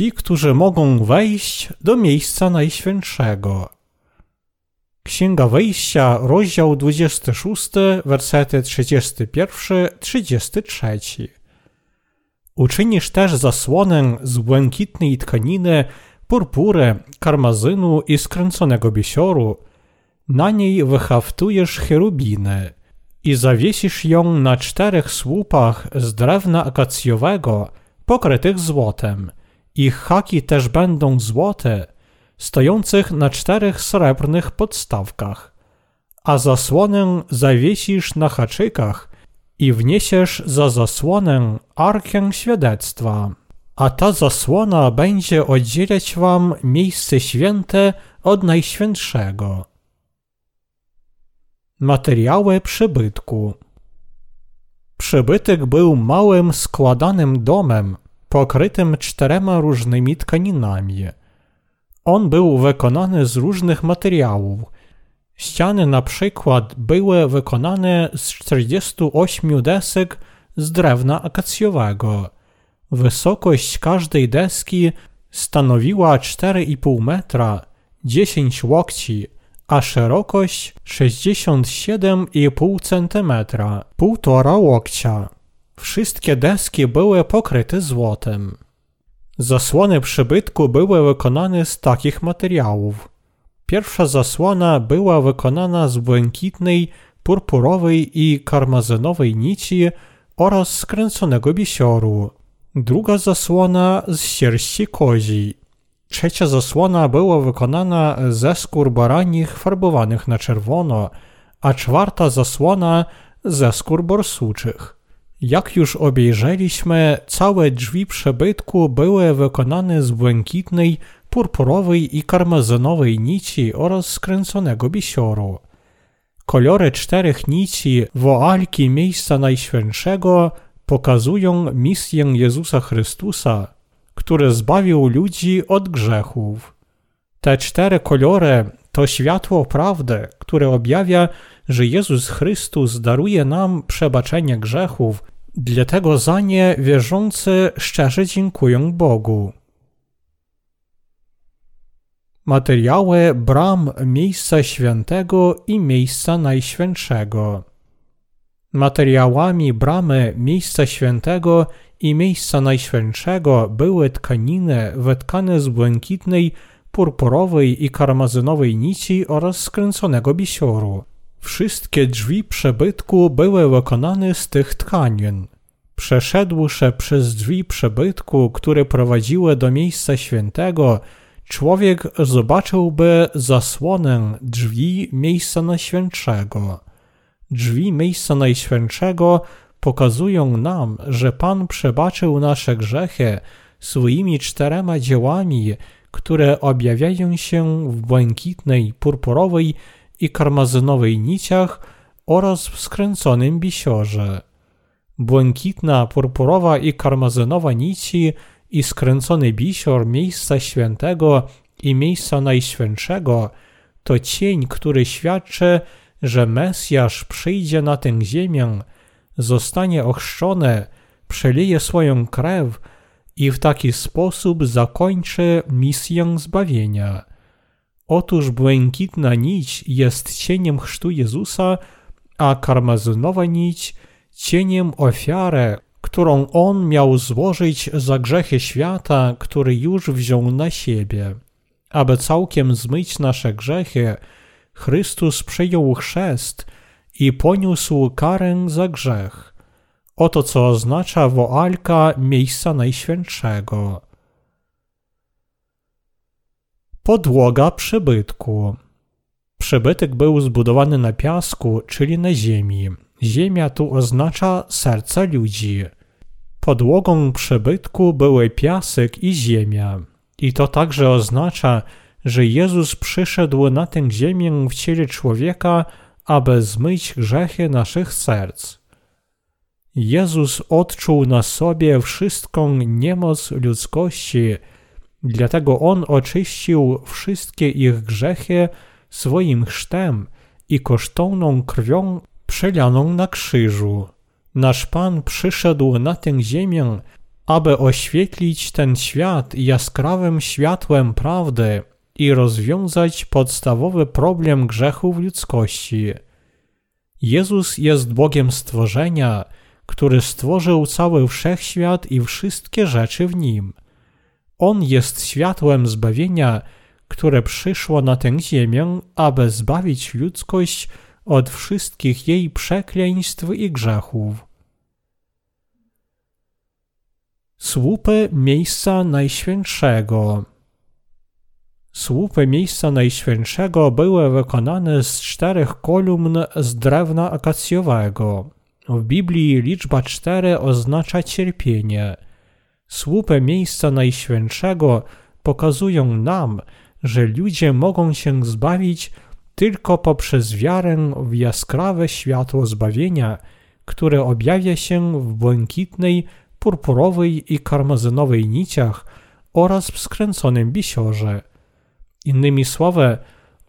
ci, którzy mogą wejść do miejsca najświętszego. Księga Wejścia, rozdział 26, wersety 31-33. Uczynisz też zasłonę z błękitnej tkaniny, purpury, karmazynu i skręconego biesioru. Na niej wyhaftujesz cherubiny i zawiesisz ją na czterech słupach z drewna akacjowego, pokrytych złotem. Ich haki też będą złote, stojących na czterech srebrnych podstawkach. A zasłonę zawiesisz na haczykach i wniesiesz za zasłonę arkę świadectwa. A ta zasłona będzie oddzielać wam miejsce święte od najświętszego. Materiały przybytku Przybytek był małym, składanym domem, pokrytym czterema różnymi tkaninami. On był wykonany z różnych materiałów. Ściany na przykład były wykonane z 48 desek z drewna akacjowego. Wysokość każdej deski stanowiła 4,5 metra, 10 łokci, a szerokość 67,5 cm, półtora łokcia. Wszystkie deski były pokryte złotem. Zasłony przybytku były wykonane z takich materiałów. Pierwsza zasłona była wykonana z błękitnej, purpurowej i karmazynowej nici oraz skręconego bisioru. Druga zasłona z sierści kozi. Trzecia zasłona była wykonana ze skór baranich farbowanych na czerwono, a czwarta zasłona ze skór borsuczych. Jak już obejrzeliśmy, całe drzwi przebytku były wykonane z błękitnej, purpurowej i karmazynowej nici oraz skręconego bisioru. Kolory czterech nici woalki miejsca najświętszego pokazują misję Jezusa Chrystusa, który zbawił ludzi od grzechów. Te cztery kolory to światło prawdy, które objawia, że Jezus Chrystus daruje nam przebaczenie grzechów, dlatego za nie wierzący szczerze dziękują Bogu. Materiały bram miejsca świętego i miejsca najświętszego. Materiałami bramy miejsca świętego i miejsca najświętszego były tkaniny wytkane z błękitnej, purpurowej i karmazynowej nici oraz skręconego bisioru. Wszystkie drzwi przebytku były wykonane z tych tkanin. Przeszedłszy przez drzwi przebytku, które prowadziły do miejsca świętego, człowiek zobaczyłby zasłonę drzwi miejsca najświętszego. Drzwi miejsca najświętszego pokazują nam, że Pan przebaczył nasze grzechy swoimi czterema dziełami, które objawiają się w błękitnej, purpurowej i karmazynowej niciach oraz w skręconym bisiorze. Błękitna, purpurowa i karmazynowa nici i skręcony bisior miejsca świętego i miejsca najświętszego to cień, który świadczy, że Mesjasz przyjdzie na tę ziemię, zostanie ochrzczony, przelije swoją krew i w taki sposób zakończy misję zbawienia. Otóż błękitna nić jest cieniem chrztu Jezusa, a karmazynowa nić cieniem ofiary, którą On miał złożyć za grzechy świata, który już wziął na siebie. Aby całkiem zmyć nasze grzechy, Chrystus przyjął chrzest i poniósł karę za grzech. Oto co oznacza woalka miejsca najświętszego. Podłoga przybytku. Przybytek był zbudowany na piasku, czyli na ziemi. Ziemia tu oznacza serca ludzi. Podłogą przybytku były piasek i ziemia. I to także oznacza, że Jezus przyszedł na tę ziemię w ciele człowieka, aby zmyć grzechy naszych serc. Jezus odczuł na sobie wszystką niemoc ludzkości, dlatego On oczyścił wszystkie ich grzechy swoim chrztem i kosztowną krwią przelaną na krzyżu. Nasz Pan przyszedł na tę ziemię, aby oświetlić ten świat jaskrawym światłem prawdy i rozwiązać podstawowy problem grzechów ludzkości. Jezus jest Bogiem stworzenia, który stworzył cały wszechświat i wszystkie rzeczy w nim. On jest światłem zbawienia, które przyszło na tę ziemię, aby zbawić ludzkość od wszystkich jej przekleństw i grzechów. Słupy miejsca najświętszego. Słupy miejsca najświętszego były wykonane z czterech kolumn z drewna akacjowego. W Biblii liczba cztery oznacza cierpienie. Słupy miejsca najświętszego pokazują nam, że ludzie mogą się zbawić tylko poprzez wiarę w jaskrawe światło zbawienia, które objawia się w błękitnej, purpurowej i karmazynowej niciach oraz w skręconym bisiorze. Innymi słowy,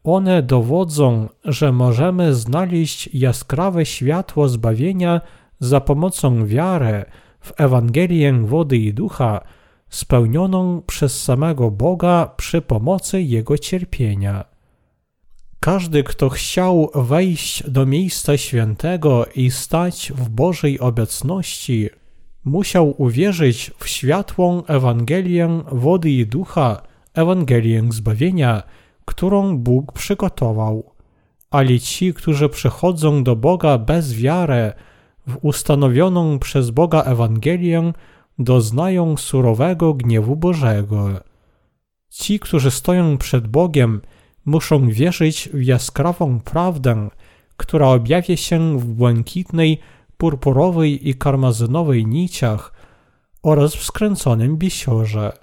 one dowodzą, że możemy znaleźć jaskrawe światło zbawienia za pomocą wiary w Ewangelię wody i ducha, spełnioną przez samego Boga przy pomocy Jego cierpienia. Każdy, kto chciał wejść do miejsca świętego i stać w Bożej obecności, musiał uwierzyć w światłą Ewangelię wody i ducha, Ewangelię zbawienia, którą Bóg przygotował. Ale ci, którzy przychodzą do Boga bez wiary w ustanowioną przez Boga Ewangelię, doznają surowego gniewu Bożego. Ci, którzy stoją przed Bogiem, muszą wierzyć w jaskrawą prawdę, która objawia się w błękitnej, purpurowej i karmazynowej niciach oraz w skręconym bisiorze.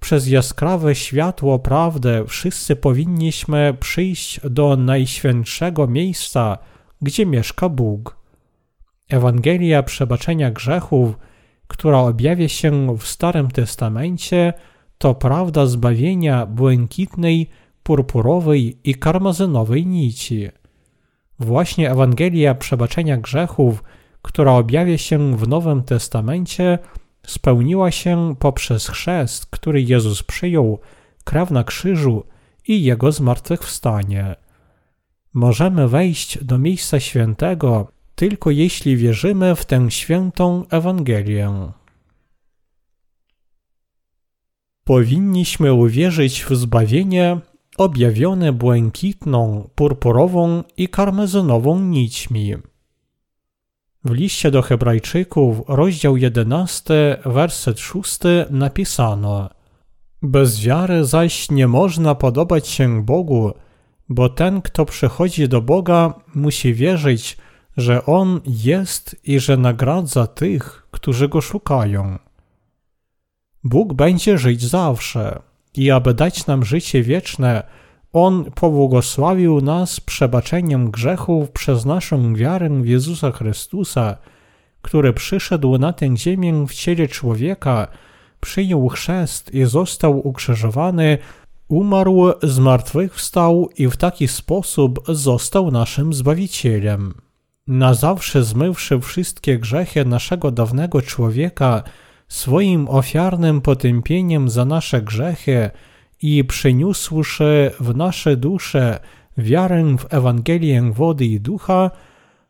Przez jaskrawe światło prawdy wszyscy powinniśmy przyjść do najświętszego miejsca, gdzie mieszka Bóg. Ewangelia przebaczenia grzechów, która objawia się w Starym Testamencie, to prawda zbawienia błękitnej, purpurowej i karmazynowej nici. Właśnie Ewangelia przebaczenia grzechów, która objawia się w Nowym Testamencie, spełniła się poprzez chrzest, który Jezus przyjął, krew na krzyżu i Jego zmartwychwstanie. Możemy wejść do miejsca świętego tylko jeśli wierzymy w tę świętą Ewangelię. Powinniśmy uwierzyć w zbawienie objawione błękitną, purpurową i karmezynową nićmi. W liście do Hebrajczyków, rozdział 11, werset 6 napisano: Bez wiary zaś nie można podobać się Bogu, bo ten, kto przychodzi do Boga, musi wierzyć, że On jest i że nagradza tych, którzy Go szukają. Bóg będzie żyć zawsze i aby dać nam życie wieczne, On pobłogosławił nas przebaczeniem grzechów przez naszą wiarę w Jezusa Chrystusa, który przyszedł na tę ziemię w ciele człowieka, przyjął chrzest i został ukrzyżowany, umarł, zmartwychwstał i w taki sposób został naszym Zbawicielem. Na zawsze zmywszy wszystkie grzechy naszego dawnego człowieka, swoim ofiarnym potępieniem za nasze grzechy i przyniósłszy w nasze dusze wiarę w Ewangelię wody i ducha,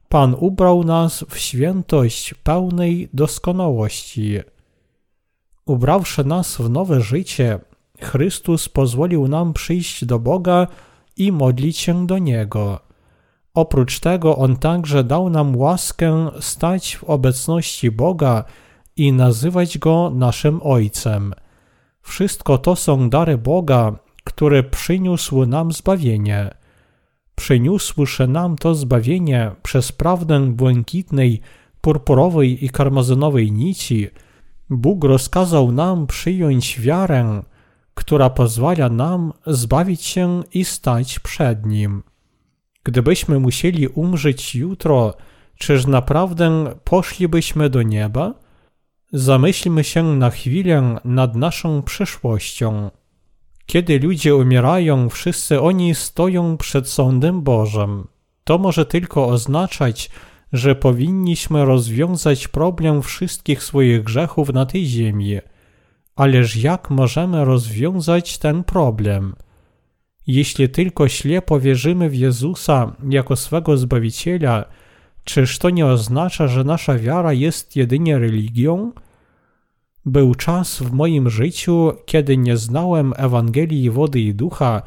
Pan ubrał nas w świętość pełnej doskonałości. Ubrawszy nas w nowe życie, Chrystus pozwolił nam przyjść do Boga i modlić się do Niego. Oprócz tego On także dał nam łaskę stać w obecności Boga i nazywać Go naszym Ojcem. Wszystko to są dary Boga, który przyniósł nam zbawienie. Przyniósłszy nam to zbawienie przez prawdę błękitnej, purpurowej i karmazynowej nici, Bóg rozkazał nam przyjąć wiarę, która pozwala nam zbawić się i stać przed Nim. Gdybyśmy musieli umrzeć jutro, czyż naprawdę poszlibyśmy do nieba? Zamyślmy się na chwilę nad naszą przyszłością. Kiedy ludzie umierają, wszyscy oni stoją przed sądem Bożym. To może tylko oznaczać, że powinniśmy rozwiązać problem wszystkich swoich grzechów na tej ziemi. Ależ jak możemy rozwiązać ten problem? Jeśli tylko ślepo wierzymy w Jezusa jako swego Zbawiciela, czyż to nie oznacza, że nasza wiara jest jedynie religią? Był czas w moim życiu, kiedy nie znałem Ewangelii wody i ducha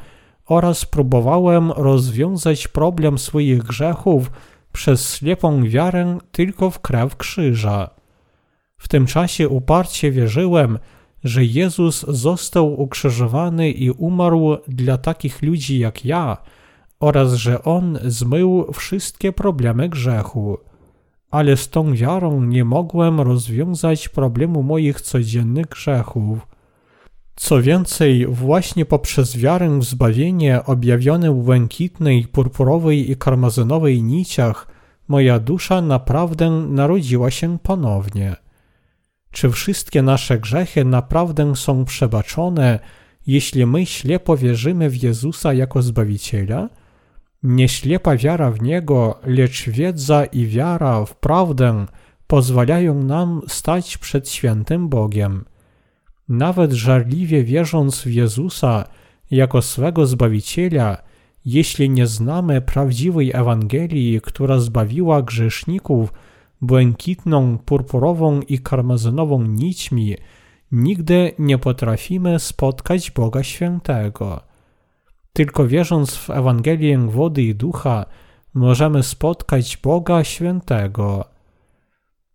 oraz próbowałem rozwiązać problem swoich grzechów przez ślepą wiarę tylko w krew krzyża. W tym czasie uparcie wierzyłem, że Jezus został ukrzyżowany i umarł dla takich ludzi jak ja oraz że On zmył wszystkie problemy grzechu. Ale z tą wiarą nie mogłem rozwiązać problemu moich codziennych grzechów. Co więcej, właśnie poprzez wiarę w zbawienie objawione w błękitnej, purpurowej i karmazynowej niciach, moja dusza naprawdę narodziła się ponownie. Czy wszystkie nasze grzechy naprawdę są przebaczone, jeśli my ślepo wierzymy w Jezusa jako Zbawiciela? Nie ślepa wiara w Niego, lecz wiedza i wiara w prawdę pozwalają nam stać przed świętym Bogiem. Nawet żarliwie wierząc w Jezusa jako swego Zbawiciela, jeśli nie znamy prawdziwej Ewangelii, która zbawiła grzeszników błękitną, purpurową i karmazynową nićmi, nigdy nie potrafimy spotkać Boga Świętego. Tylko wierząc w Ewangelię wody i ducha, możemy spotkać Boga Świętego.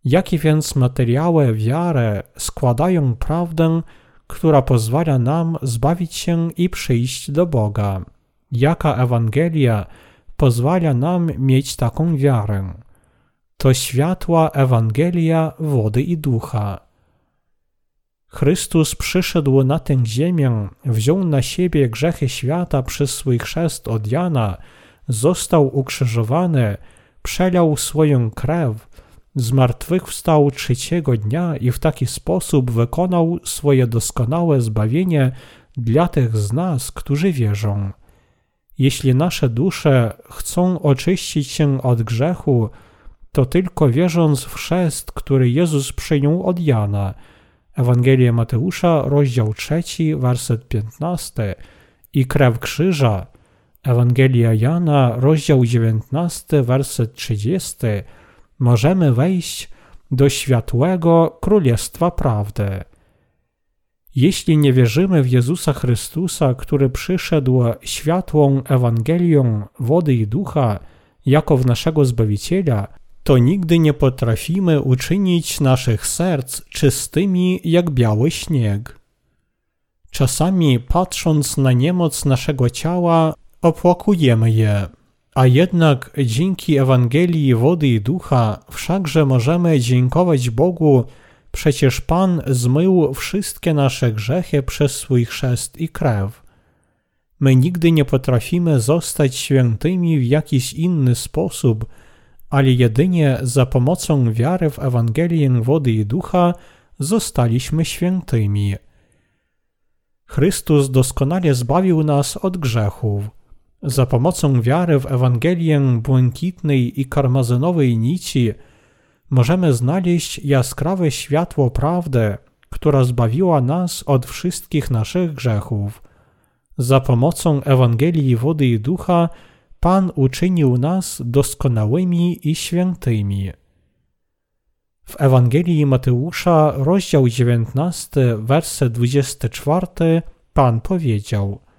Jakie więc materiały wiary składają prawdę, która pozwala nam zbawić się i przyjść do Boga? Jaka Ewangelia pozwala nam mieć taką wiarę? To światła Ewangelia wody i ducha. Chrystus przyszedł na tę ziemię, wziął na siebie grzechy świata przez swój chrzest od Jana, został ukrzyżowany, przelał swoją krew, zmartwychwstał trzeciego dnia i w taki sposób wykonał swoje doskonałe zbawienie dla tych z nas, którzy wierzą. Jeśli nasze dusze chcą oczyścić się od grzechu, to tylko wierząc w chrzest, który Jezus przyjął od Jana. Ewangelia Mateusza, rozdział 3, werset 15 i krew krzyża. Ewangelia Jana, rozdział 19, werset 30 możemy wejść do światłego Królestwa Prawdy. Jeśli nie wierzymy w Jezusa Chrystusa, który przyszedł światłą Ewangelią wody i ducha, jako w naszego Zbawiciela, to nigdy nie potrafimy uczynić naszych serc czystymi jak biały śnieg. Czasami patrząc na niemoc naszego ciała, opłakujemy je. A jednak dzięki Ewangelii wody i ducha wszakże możemy dziękować Bogu, przecież Pan zmył wszystkie nasze grzechy przez swój chrzest i krew. My nigdy nie potrafimy zostać świętymi w jakiś inny sposób, ale jedynie za pomocą wiary w Ewangelię wody i ducha zostaliśmy świętymi. Chrystus doskonale zbawił nas od grzechów. Za pomocą wiary w Ewangelię błękitnej i karmazynowej nici możemy znaleźć jaskrawe światło prawdy, która zbawiła nas od wszystkich naszych grzechów. Za pomocą Ewangelii wody i ducha Pan uczynił nas doskonałymi i świętymi. W Ewangelii Mateusza, rozdział 19, werset 24, Pan powiedział –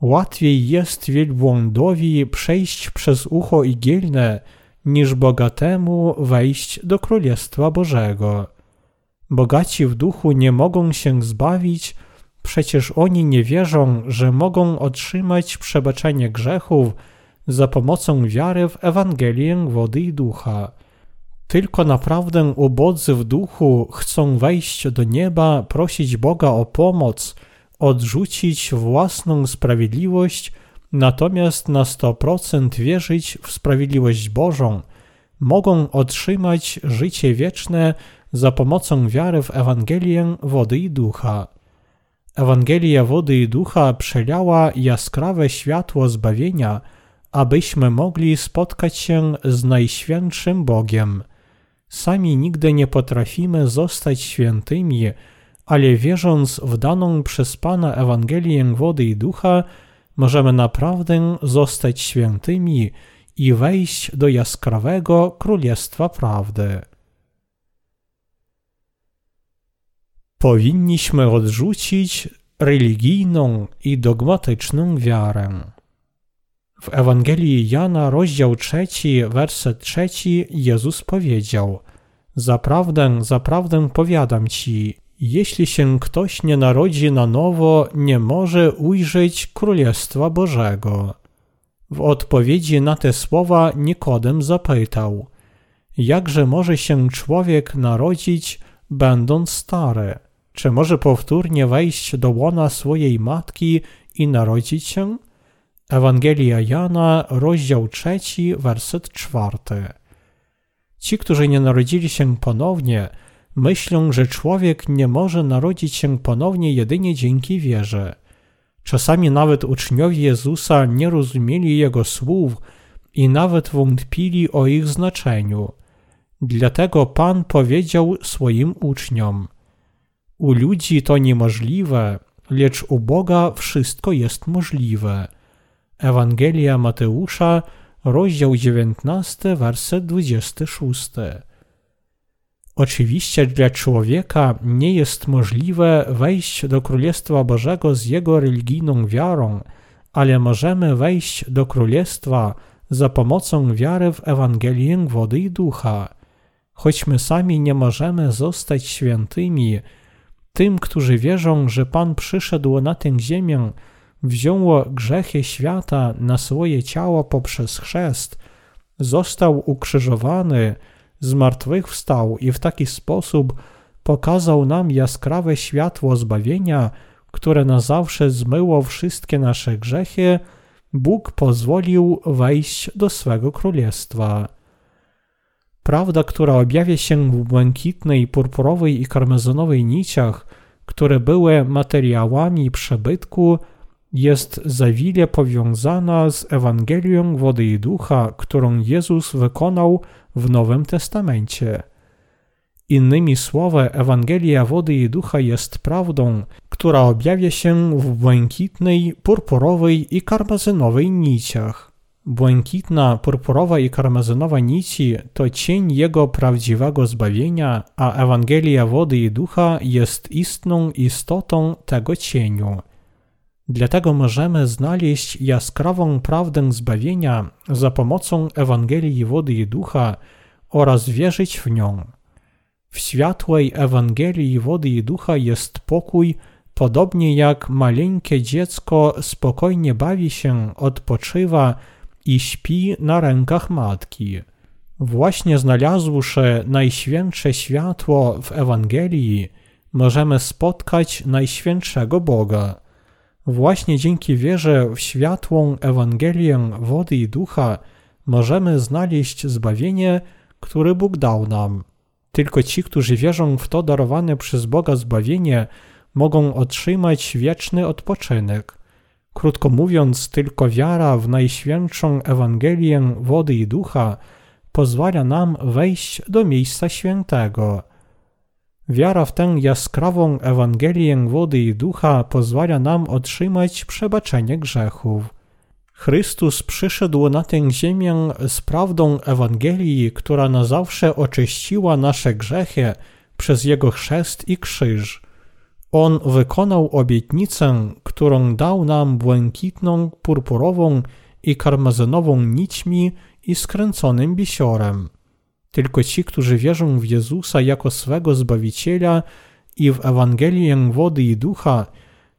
Łatwiej jest wielbłądowi przejść przez ucho igielne, niż bogatemu wejść do Królestwa Bożego. Bogaci w duchu nie mogą się zbawić, przecież oni nie wierzą, że mogą otrzymać przebaczenie grzechów za pomocą wiary w Ewangelię wody i ducha. Tylko naprawdę ubodzy w duchu chcą wejść do nieba, prosić Boga o pomoc – odrzucić własną sprawiedliwość, natomiast na 100% wierzyć w sprawiedliwość Bożą, mogą otrzymać życie wieczne za pomocą wiary w Ewangelię wody i ducha. Ewangelia wody i ducha przelała jaskrawe światło zbawienia, abyśmy mogli spotkać się z Najświętszym Bogiem. Sami nigdy nie potrafimy zostać świętymi, ale wierząc w daną przez Pana Ewangelię wody i ducha, możemy naprawdę zostać świętymi i wejść do jaskrawego Królestwa Prawdy. Powinniśmy odrzucić religijną i dogmatyczną wiarę. W Ewangelii Jana, rozdział trzeci, werset trzeci, Jezus powiedział: Zaprawdę, zaprawdę powiadam ci, jeśli się ktoś nie narodzi na nowo, nie może ujrzeć Królestwa Bożego. W odpowiedzi na te słowa Nikodem zapytał: Jakże może się człowiek narodzić, będąc stary? Czy może powtórnie wejść do łona swojej matki i narodzić się? Ewangelia Jana, rozdział trzeci, werset czwarty. Ci, którzy nie narodzili się ponownie, myślą, że człowiek nie może narodzić się ponownie jedynie dzięki wierze. Czasami nawet uczniowie Jezusa nie rozumieli Jego słów i nawet wątpili o ich znaczeniu. Dlatego Pan powiedział swoim uczniom: U ludzi to niemożliwe, lecz u Boga wszystko jest możliwe. Ewangelia Mateusza, rozdział 19, werset 26. Oczywiście dla człowieka nie jest możliwe wejść do Królestwa Bożego z jego religijną wiarą, ale możemy wejść do Królestwa za pomocą wiary w Ewangelię wody i ducha. Choć my sami nie możemy zostać świętymi, tym, którzy wierzą, że Pan przyszedł na tę ziemię, wzięło grzechy świata na swoje ciało poprzez chrzest, został ukrzyżowany, zmartwychwstał i w taki sposób pokazał nam jaskrawe światło zbawienia, które na zawsze zmyło wszystkie nasze grzechy, Bóg pozwolił wejść do swego królestwa. Prawda, która objawia się w błękitnej, purpurowej i karmezynowej niciach, które były materiałami przebytku, jest zawile powiązana z Ewangelią wody i ducha, którą Jezus wykonał w Nowym Testamencie. Innymi słowy, Ewangelia wody i ducha jest prawdą, która objawia się w błękitnej, purpurowej i karmazynowej niciach. Błękitna, purpurowa i karmazynowa nici to cień Jego prawdziwego zbawienia, a Ewangelia wody i ducha jest istną istotą tego cieniu. Dlatego możemy znaleźć jaskrawą prawdę zbawienia za pomocą Ewangelii wody i ducha oraz wierzyć w nią. W światłej Ewangelii wody i ducha jest pokój, podobnie jak maleńkie dziecko spokojnie bawi się, odpoczywa i śpi na rękach matki. Właśnie znalazłszy najświętsze światło w Ewangelii, możemy spotkać Najświętszego Boga. Właśnie dzięki wierze w światłą Ewangelię wody i ducha możemy znaleźć zbawienie, które Bóg dał nam. Tylko ci, którzy wierzą w to darowane przez Boga zbawienie, mogą otrzymać wieczny odpoczynek. Krótko mówiąc, tylko wiara w Najświętszą Ewangelię wody i ducha pozwala nam wejść do miejsca świętego. Wiara w tę jaskrawą Ewangelię wody i ducha pozwala nam otrzymać przebaczenie grzechów. Chrystus przyszedł na tę ziemię z prawdą Ewangelii, która na zawsze oczyściła nasze grzechy przez Jego chrzest i krzyż. On wykonał obietnicę, którą dał nam błękitną, purpurową i karmazynową nićmi i skręconym bisiorem. Tylko ci, którzy wierzą w Jezusa jako swego Zbawiciela i w Ewangelię wody i ducha,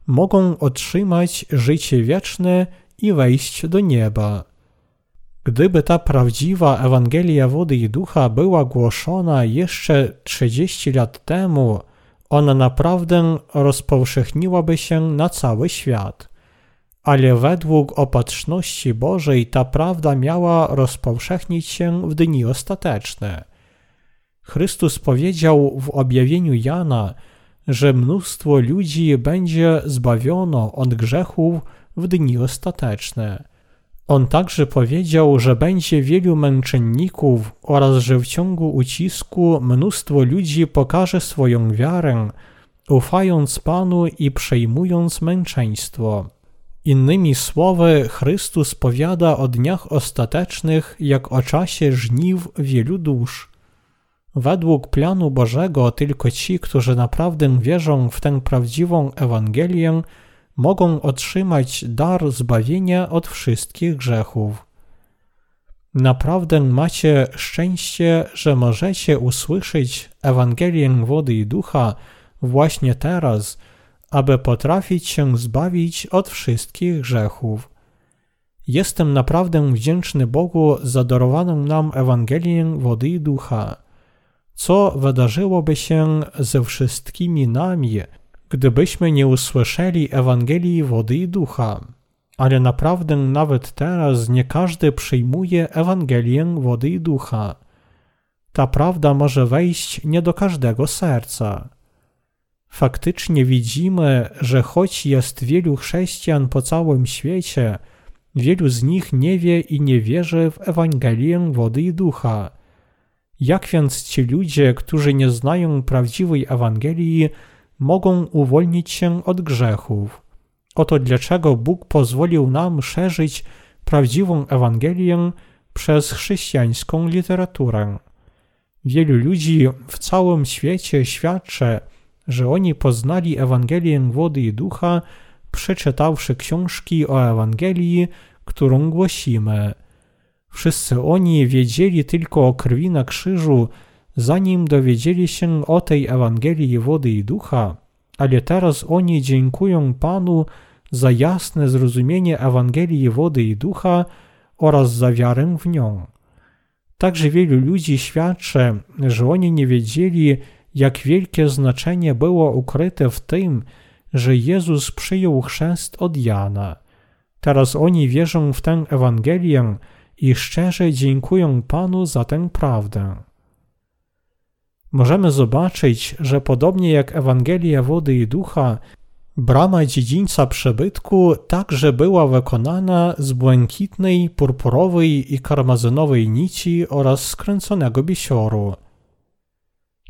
mogą otrzymać życie wieczne i wejść do nieba. Gdyby ta prawdziwa Ewangelia wody i ducha była głoszona jeszcze 30 lat temu, ona naprawdę rozpowszechniłaby się na cały świat ale według opatrzności Bożej ta prawda miała rozpowszechnić się w dni ostateczne. Chrystus powiedział w objawieniu Jana, że mnóstwo ludzi będzie zbawiono od grzechów w dni ostateczne. On także powiedział, że będzie wielu męczenników oraz że w ciągu ucisku mnóstwo ludzi pokaże swoją wiarę, ufając Panu i przejmując męczeństwo. Innymi słowy, Chrystus powiada o dniach ostatecznych, jak o czasie żniw wielu dusz. Według planu Bożego tylko ci, którzy naprawdę wierzą w tę prawdziwą Ewangelię, mogą otrzymać dar zbawienia od wszystkich grzechów. Naprawdę macie szczęście, że możecie usłyszeć Ewangelię wody i ducha właśnie teraz, aby potrafić się zbawić od wszystkich grzechów. Jestem naprawdę wdzięczny Bogu za darowaną nam Ewangelię wody i ducha. Co wydarzyłoby się ze wszystkimi nami, gdybyśmy nie usłyszeli Ewangelii wody i ducha? Ale naprawdę nawet teraz nie każdy przyjmuje Ewangelię wody i ducha. Ta prawda może wejść nie do każdego serca. Faktycznie widzimy, że choć jest wielu chrześcijan po całym świecie, wielu z nich nie wie i nie wierzy w Ewangelię wody i ducha. Jak więc ci ludzie, którzy nie znają prawdziwej Ewangelii, mogą uwolnić się od grzechów? Oto dlaczego Bóg pozwolił nam szerzyć prawdziwą Ewangelię przez chrześcijańską literaturę. Wielu ludzi w całym świecie świadczy, że oni poznali Ewangelię wody i ducha, przeczytawszy książki o Ewangelii, którą głosimy. Wszyscy oni wiedzieli tylko o krwi na krzyżu, zanim dowiedzieli się o tej Ewangelii wody i ducha, ale teraz oni dziękują Panu za jasne zrozumienie Ewangelii wody i ducha oraz za wiarę w nią. Także wielu ludzi świadczy, że oni nie wiedzieli, jak wielkie znaczenie było ukryte w tym, że Jezus przyjął chrzest od Jana. Teraz oni wierzą w tę Ewangelię i szczerze dziękują Panu za tę prawdę. Możemy zobaczyć, że podobnie jak Ewangelia wody i ducha, brama dziedzińca przebytku także była wykonana z błękitnej, purpurowej i karmazynowej nici oraz skręconego bisioru.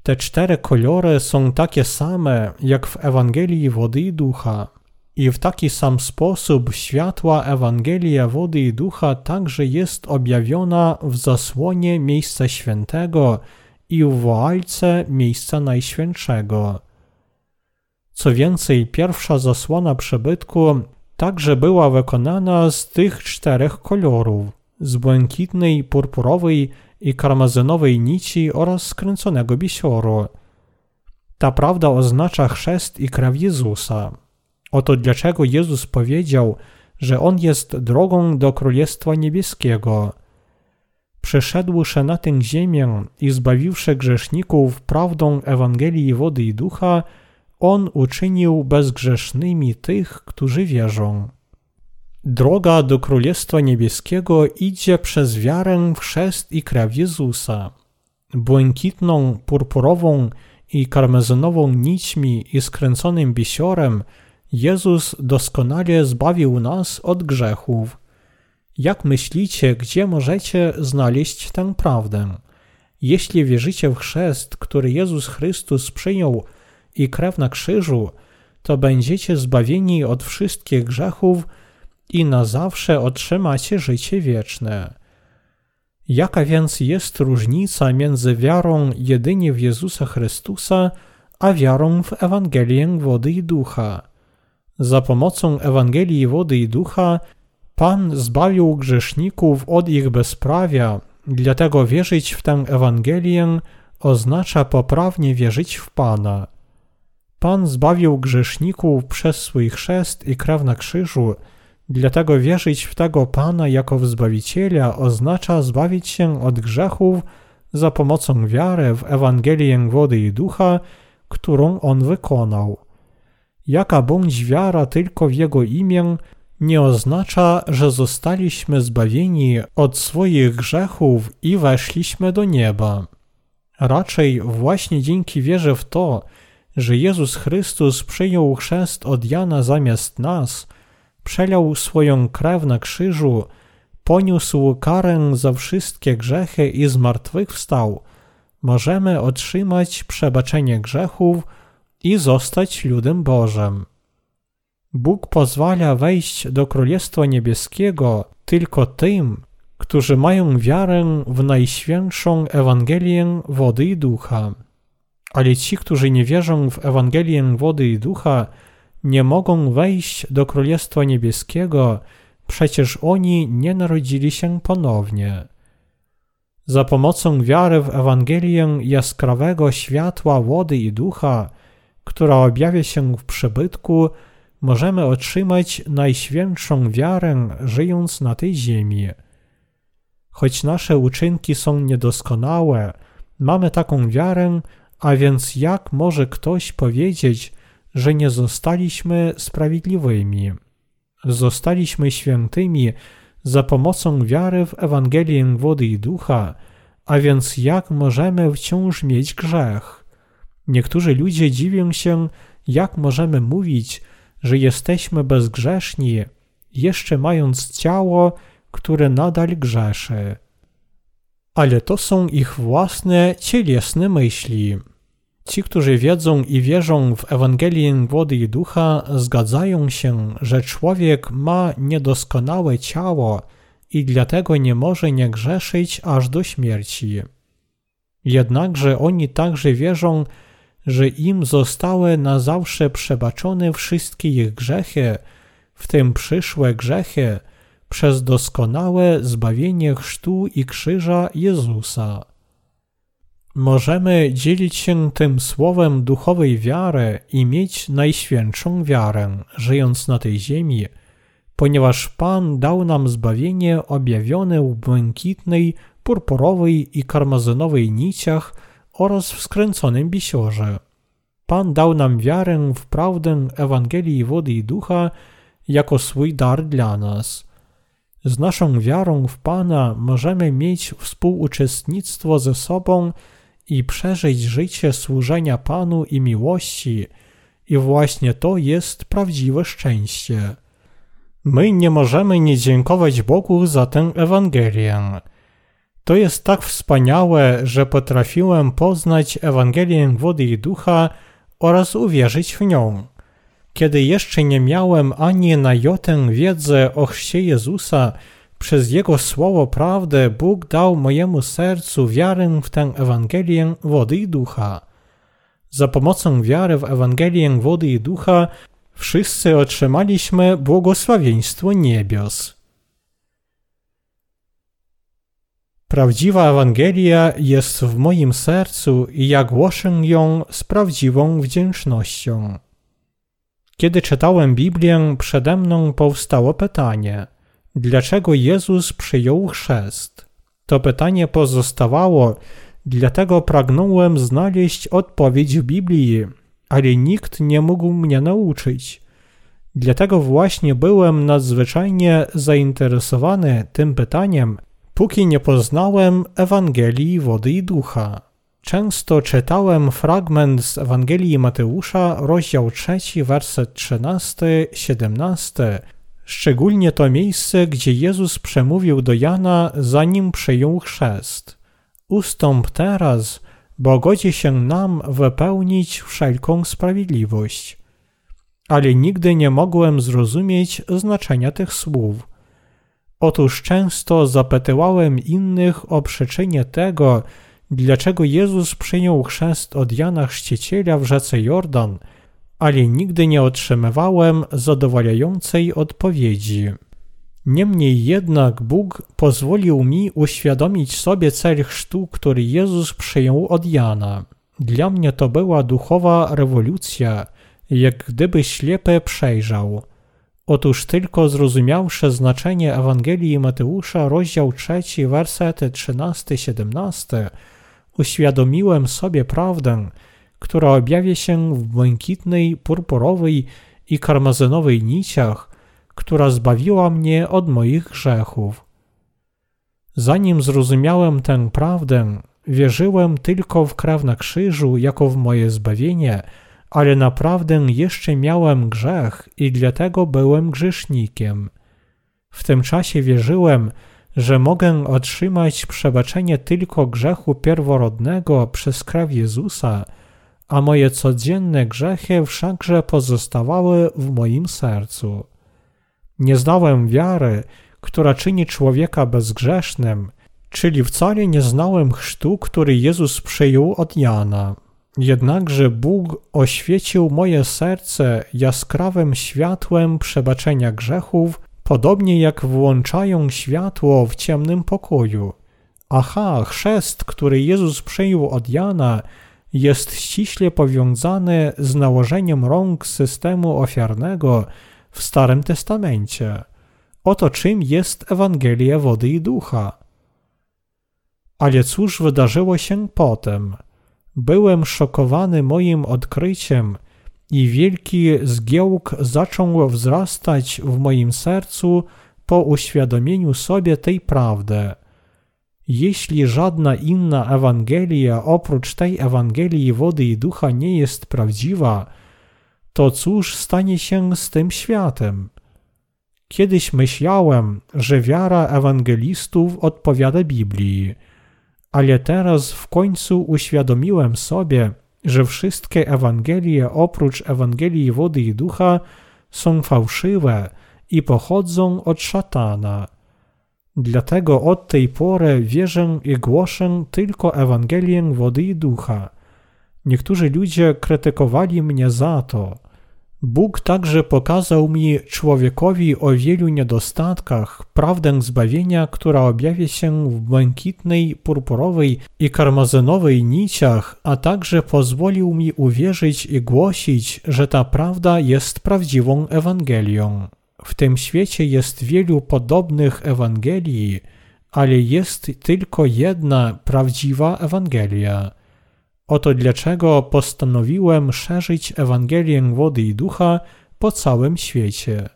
Te cztery kolory są takie same jak w Ewangelii wody i ducha. I w taki sam sposób światła Ewangelia wody i ducha także jest objawiona w zasłonie miejsca świętego i w woalce miejsca najświętszego. Co więcej, pierwsza zasłona przebytku także była wykonana z tych czterech kolorów z błękitnej, purpurowej i karmazynowej nici oraz skręconego bisioru. Ta prawda oznacza chrzest i krew Jezusa. Oto dlaczego Jezus powiedział, że On jest drogą do Królestwa Niebieskiego. Przeszedłszy na tę ziemię i zbawiwszy grzeszników prawdą Ewangelii wody i ducha, On uczynił bezgrzesznymi tych, którzy wierzą. Droga do Królestwa Niebieskiego idzie przez wiarę w chrzest i krew Jezusa. Błękitną, purpurową i karmezynową nićmi i skręconym bisiorem Jezus doskonale zbawił nas od grzechów. Jak myślicie, gdzie możecie znaleźć tę prawdę? Jeśli wierzycie w chrzest, który Jezus Chrystus przyjął i krew na krzyżu, to będziecie zbawieni od wszystkich grzechów i na zawsze otrzymacie życie wieczne. Jaka więc jest różnica między wiarą jedynie w Jezusa Chrystusa, a wiarą w Ewangelię wody i ducha? Za pomocą Ewangelii wody i ducha Pan zbawił grzeszników od ich bezprawia, dlatego wierzyć w tę Ewangelię oznacza poprawnie wierzyć w Pana. Pan zbawił grzeszników przez swój chrzest i krew na krzyżu, Dlatego wierzyć w tego Pana jako w Zbawiciela oznacza zbawić się od grzechów za pomocą wiary w Ewangelię wody i ducha, którą On wykonał. Jaka bądź wiara tylko w Jego imię nie oznacza, że zostaliśmy zbawieni od swoich grzechów i weszliśmy do nieba. Raczej właśnie dzięki wierze w to, że Jezus Chrystus przyjął chrzest od Jana zamiast nas – przelał swoją krew na krzyżu, poniósł karę za wszystkie grzechy i zmartwychwstał, możemy otrzymać przebaczenie grzechów i zostać ludem Bożym. Bóg pozwala wejść do Królestwa Niebieskiego tylko tym, którzy mają wiarę w Najświętszą Ewangelię wody i ducha. Ale ci, którzy nie wierzą w Ewangelię wody i ducha, nie mogą wejść do Królestwa Niebieskiego, przecież oni nie narodzili się ponownie. Za pomocą wiary w Ewangelię jaskrawego światła wody i ducha, która objawia się w przybytku, możemy otrzymać najświętszą wiarę, żyjąc na tej ziemi. Choć nasze uczynki są niedoskonałe, mamy taką wiarę, a więc jak może ktoś powiedzieć, że nie zostaliśmy sprawiedliwymi? Zostaliśmy świętymi za pomocą wiary w Ewangelię wody i ducha, a więc jak możemy wciąż mieć grzech? Niektórzy ludzie dziwią się, jak możemy mówić, że jesteśmy bezgrzeszni, jeszcze mając ciało, które nadal grzeszy. Ale to są ich własne cielesne myśli. Ci, którzy wiedzą i wierzą w Ewangelię wody i ducha, zgadzają się, że człowiek ma niedoskonałe ciało i dlatego nie może nie grzeszyć aż do śmierci. Jednakże oni także wierzą, że im zostały na zawsze przebaczone wszystkie ich grzechy, w tym przyszłe grzechy, przez doskonałe zbawienie chrztu i krzyża Jezusa. Możemy dzielić się tym słowem duchowej wiary i mieć najświętszą wiarę, żyjąc na tej ziemi, ponieważ Pan dał nam zbawienie objawione w błękitnej, purpurowej i karmazynowej niciach oraz w skręconym bisiorze. Pan dał nam wiarę w prawdę Ewangelii wody i ducha jako swój dar dla nas – z naszą wiarą w Pana możemy mieć współuczestnictwo ze sobą i przeżyć życie służenia Panu i miłości, i właśnie to jest prawdziwe szczęście. My nie możemy nie dziękować Bogu za tę Ewangelię. To jest tak wspaniałe, że potrafiłem poznać Ewangelię wody i ducha oraz uwierzyć w nią. Kiedy jeszcze nie miałem ani na jotę wiedzy o chrzcie Jezusa, przez Jego słowo prawdę Bóg dał mojemu sercu wiarę w tę Ewangelię wody i ducha. Za pomocą wiary w Ewangelię wody i ducha wszyscy otrzymaliśmy błogosławieństwo niebios. Prawdziwa Ewangelia jest w moim sercu i ja głoszę ją z prawdziwą wdzięcznością. Kiedy czytałem Biblię, przede mną powstało pytanie: dlaczego Jezus przyjął chrzest? To pytanie pozostawało, dlatego pragnąłem znaleźć odpowiedź w Biblii, ale nikt nie mógł mnie nauczyć. Dlatego właśnie byłem nadzwyczajnie zainteresowany tym pytaniem, póki nie poznałem Ewangelii wody i ducha. Często czytałem fragment z Ewangelii Mateusza, rozdział 3, werset 13-17, szczególnie to miejsce, gdzie Jezus przemówił do Jana, zanim przyjął chrzest. Ustąp teraz, bo godzi się nam wypełnić wszelką sprawiedliwość. Ale nigdy nie mogłem zrozumieć znaczenia tych słów. Otóż często zapytywałem innych o przyczynie tego, dlaczego Jezus przyjął chrzest od Jana Chrzciciela w rzece Jordan, ale nigdy nie otrzymywałem zadowalającej odpowiedzi. Niemniej jednak Bóg pozwolił mi uświadomić sobie cel chrztu, który Jezus przyjął od Jana. Dla mnie to była duchowa rewolucja, jak gdyby ślepy przejrzał. Otóż tylko zrozumiawszy znaczenie Ewangelii Mateusza, rozdział 3, wersety 13-17, uświadomiłem sobie prawdę, która objawia się w błękitnej, purpurowej i karmazynowej niciach, która zbawiła mnie od moich grzechów. Zanim zrozumiałem tę prawdę, wierzyłem tylko w krew na krzyżu jako w moje zbawienie, ale naprawdę jeszcze miałem grzech i dlatego byłem grzesznikiem. W tym czasie wierzyłem, że mogę otrzymać przebaczenie tylko grzechu pierworodnego przez krew Jezusa, a moje codzienne grzechy wszakże pozostawały w moim sercu. Nie znałem wiary, która czyni człowieka bezgrzesznym, czyli wcale nie znałem chrztu, który Jezus przyjął od Jana. Jednakże Bóg oświecił moje serce jaskrawym światłem przebaczenia grzechów, podobnie jak włączają światło w ciemnym pokoju. Aha, chrzest, który Jezus przyjął od Jana, jest ściśle powiązany z nałożeniem rąk systemu ofiarnego w Starym Testamencie. Oto czym jest Ewangelia wody i ducha. Ale cóż wydarzyło się potem? Byłem szokowany moim odkryciem i wielki zgiełk zaczął wzrastać w moim sercu po uświadomieniu sobie tej prawdy. Jeśli żadna inna Ewangelia oprócz tej Ewangelii wody i ducha nie jest prawdziwa, to cóż stanie się z tym światem? Kiedyś myślałem, że wiara ewangelistów odpowiada Biblii, ale teraz w końcu uświadomiłem sobie, że wszystkie Ewangelie oprócz Ewangelii wody i ducha są fałszywe i pochodzą od szatana. Dlatego od tej pory wierzę i głoszę tylko Ewangelię wody i ducha. Niektórzy ludzie krytykowali mnie za to. Bóg także pokazał mi człowiekowi o wielu niedostatkach prawdę zbawienia, która objawia się w błękitnej, purpurowej i karmazynowej niciach, a także pozwolił mi uwierzyć i głosić, że ta prawda jest prawdziwą Ewangelią. W tym świecie jest wielu podobnych Ewangelii, ale jest tylko jedna prawdziwa Ewangelia. Oto dlaczego postanowiłem szerzyć Ewangelię wody i ducha po całym świecie.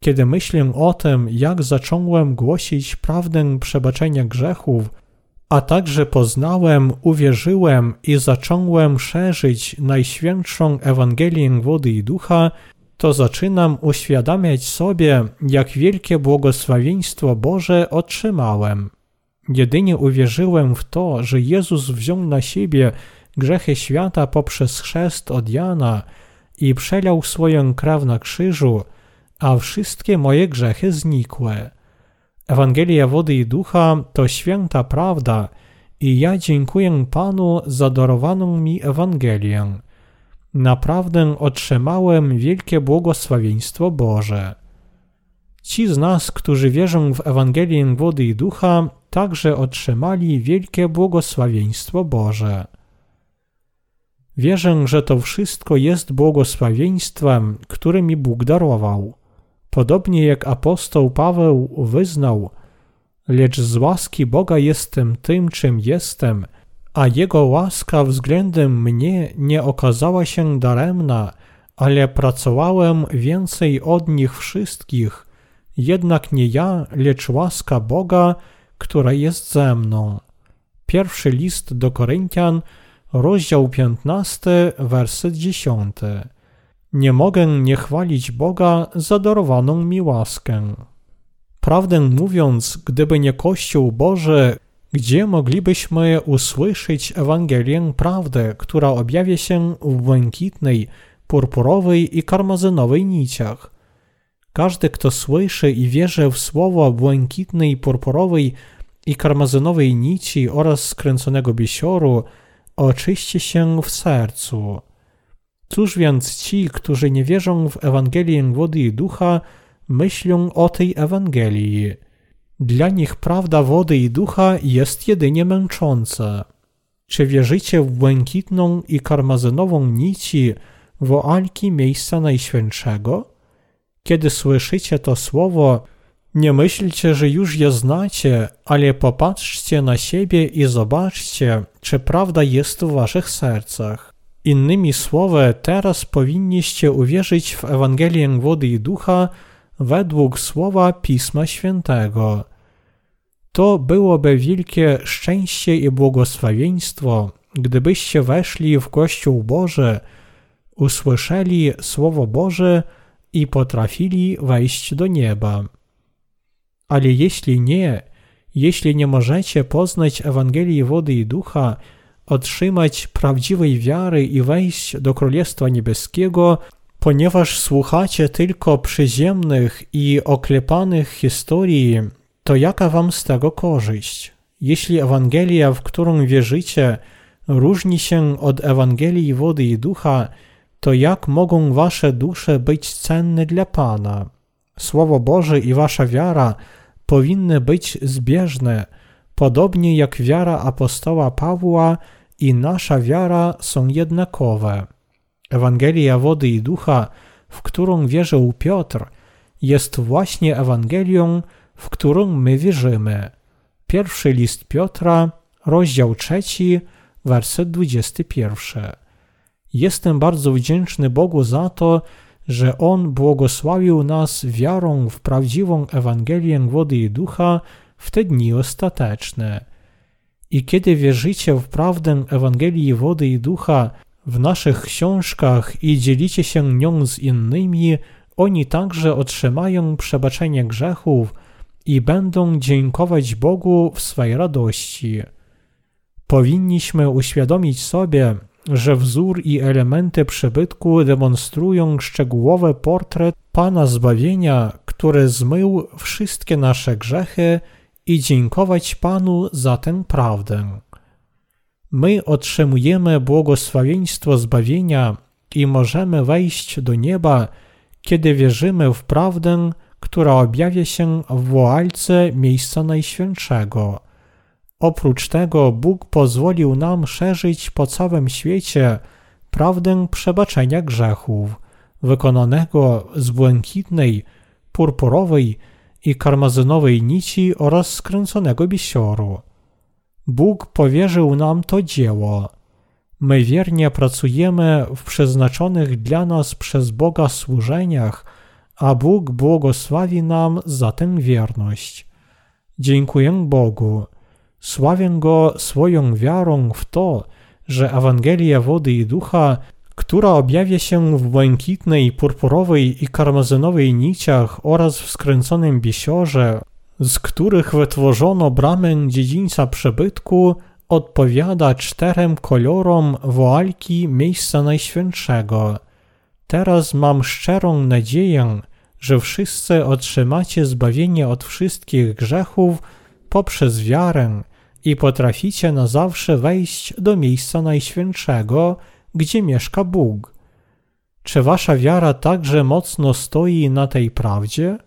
Kiedy myślę o tym, jak zacząłem głosić prawdę przebaczenia grzechów, a także poznałem, uwierzyłem i zacząłem szerzyć Najświętszą Ewangelię wody i ducha, to zaczynam uświadamiać sobie, jak wielkie błogosławieństwo Boże otrzymałem. Jedynie uwierzyłem w to, że Jezus wziął na siebie grzechy świata poprzez chrzest od Jana i przelał swoją krew na krzyżu, a wszystkie moje grzechy znikły. Ewangelia wody i ducha to święta prawda i ja dziękuję Panu za darowaną mi Ewangelię. Naprawdę otrzymałem wielkie błogosławieństwo Boże. Ci z nas, którzy wierzą w Ewangelię wody i ducha, także otrzymali wielkie błogosławieństwo Boże. Wierzę, że to wszystko jest błogosławieństwem, które mi Bóg darował. Podobnie jak apostoł Paweł wyznał, lecz z łaski Boga jestem tym, czym jestem, a Jego łaska względem mnie nie okazała się daremna, ale pracowałem więcej od nich wszystkich, jednak nie ja, lecz łaska Boga, która jest ze mną. Pierwszy list do Koryntian, rozdział 15, werset 10. Nie mogę nie chwalić Boga za darowaną mi łaskę. Prawdę mówiąc, gdyby nie Kościół Boży, gdzie moglibyśmy usłyszeć Ewangelię prawdy, która objawia się w błękitnej, purpurowej i karmazynowej niciach? Każdy, kto słyszy i wierzy w słowo błękitnej, purpurowej i karmazynowej nici oraz skręconego bisioru, oczyści się w sercu. Cóż więc ci, którzy nie wierzą w Ewangelię wody i ducha, myślą o tej Ewangelii? Dla nich prawda wody i ducha jest jedynie męcząca. Czy wierzycie w błękitną i karmazynową nici woalki miejsca Najświętszego? Kiedy słyszycie to słowo, nie myślcie, że już je znacie, ale popatrzcie na siebie i zobaczcie, czy prawda jest w waszych sercach. Innymi słowy, teraz powinniście uwierzyć w Ewangelię wody i ducha według słowa Pisma Świętego. To byłoby wielkie szczęście i błogosławieństwo, gdybyście weszli w Kościół Boży, usłyszeli Słowo Boże i potrafili wejść do nieba. Ale jeśli nie, jeśli nie możecie poznać Ewangelii wody i ducha, otrzymać prawdziwej wiary i wejść do Królestwa Niebieskiego, ponieważ słuchacie tylko przyziemnych i oklepanych historii, to jaka wam z tego korzyść? Jeśli Ewangelia, w którą wierzycie, różni się od Ewangelii wody i ducha, to jak mogą wasze dusze być cenne dla Pana? Słowo Boże i wasza wiara powinny być zbieżne, podobnie jak wiara apostoła Pawła i nasza wiara są jednakowe. Ewangelia wody i ducha, w którą wierzył Piotr, jest właśnie Ewangelią, w którą my wierzymy. Pierwszy list Piotra, rozdział trzeci, werset 21. Jestem bardzo wdzięczny Bogu za to, że On błogosławił nas wiarą w prawdziwą Ewangelię wody i ducha w te dni ostateczne. I kiedy wierzycie w prawdę Ewangelii wody i ducha w naszych książkach i dzielicie się nią z innymi, oni także otrzymają przebaczenie grzechów i będą dziękować Bogu w swej radości. Powinniśmy uświadomić sobie, że wzór i elementy przybytku demonstrują szczegółowy portret Pana zbawienia, który zmył wszystkie nasze grzechy i dziękować Panu za tę prawdę. My otrzymujemy błogosławieństwo zbawienia i możemy wejść do nieba, kiedy wierzymy w prawdę, która objawia się w woalce miejsca najświętszego. Oprócz tego Bóg pozwolił nam szerzyć po całym świecie prawdę przebaczenia grzechów, wykonanego z błękitnej, purpurowej i karmazynowej nici oraz skręconego bisioru. Bóg powierzył nam to dzieło. My wiernie pracujemy w przeznaczonych dla nas przez Boga służeniach, a Bóg błogosławi nam za tę wierność. Dziękuję Bogu. Sławię Go swoją wiarą w to, że Ewangelia wody i ducha, która objawia się w błękitnej, purpurowej i karmazynowej niciach oraz w skręconym bisiorze, z których wytworzono bramę dziedzińca przebytku, odpowiada czterem kolorom woalki miejsca najświętszego. Teraz mam szczerą nadzieję, że wszyscy otrzymacie zbawienie od wszystkich grzechów poprzez wiarę i potraficie na zawsze wejść do miejsca najświętszego, gdzie mieszka Bóg. Czy wasza wiara także mocno stoi na tej prawdzie?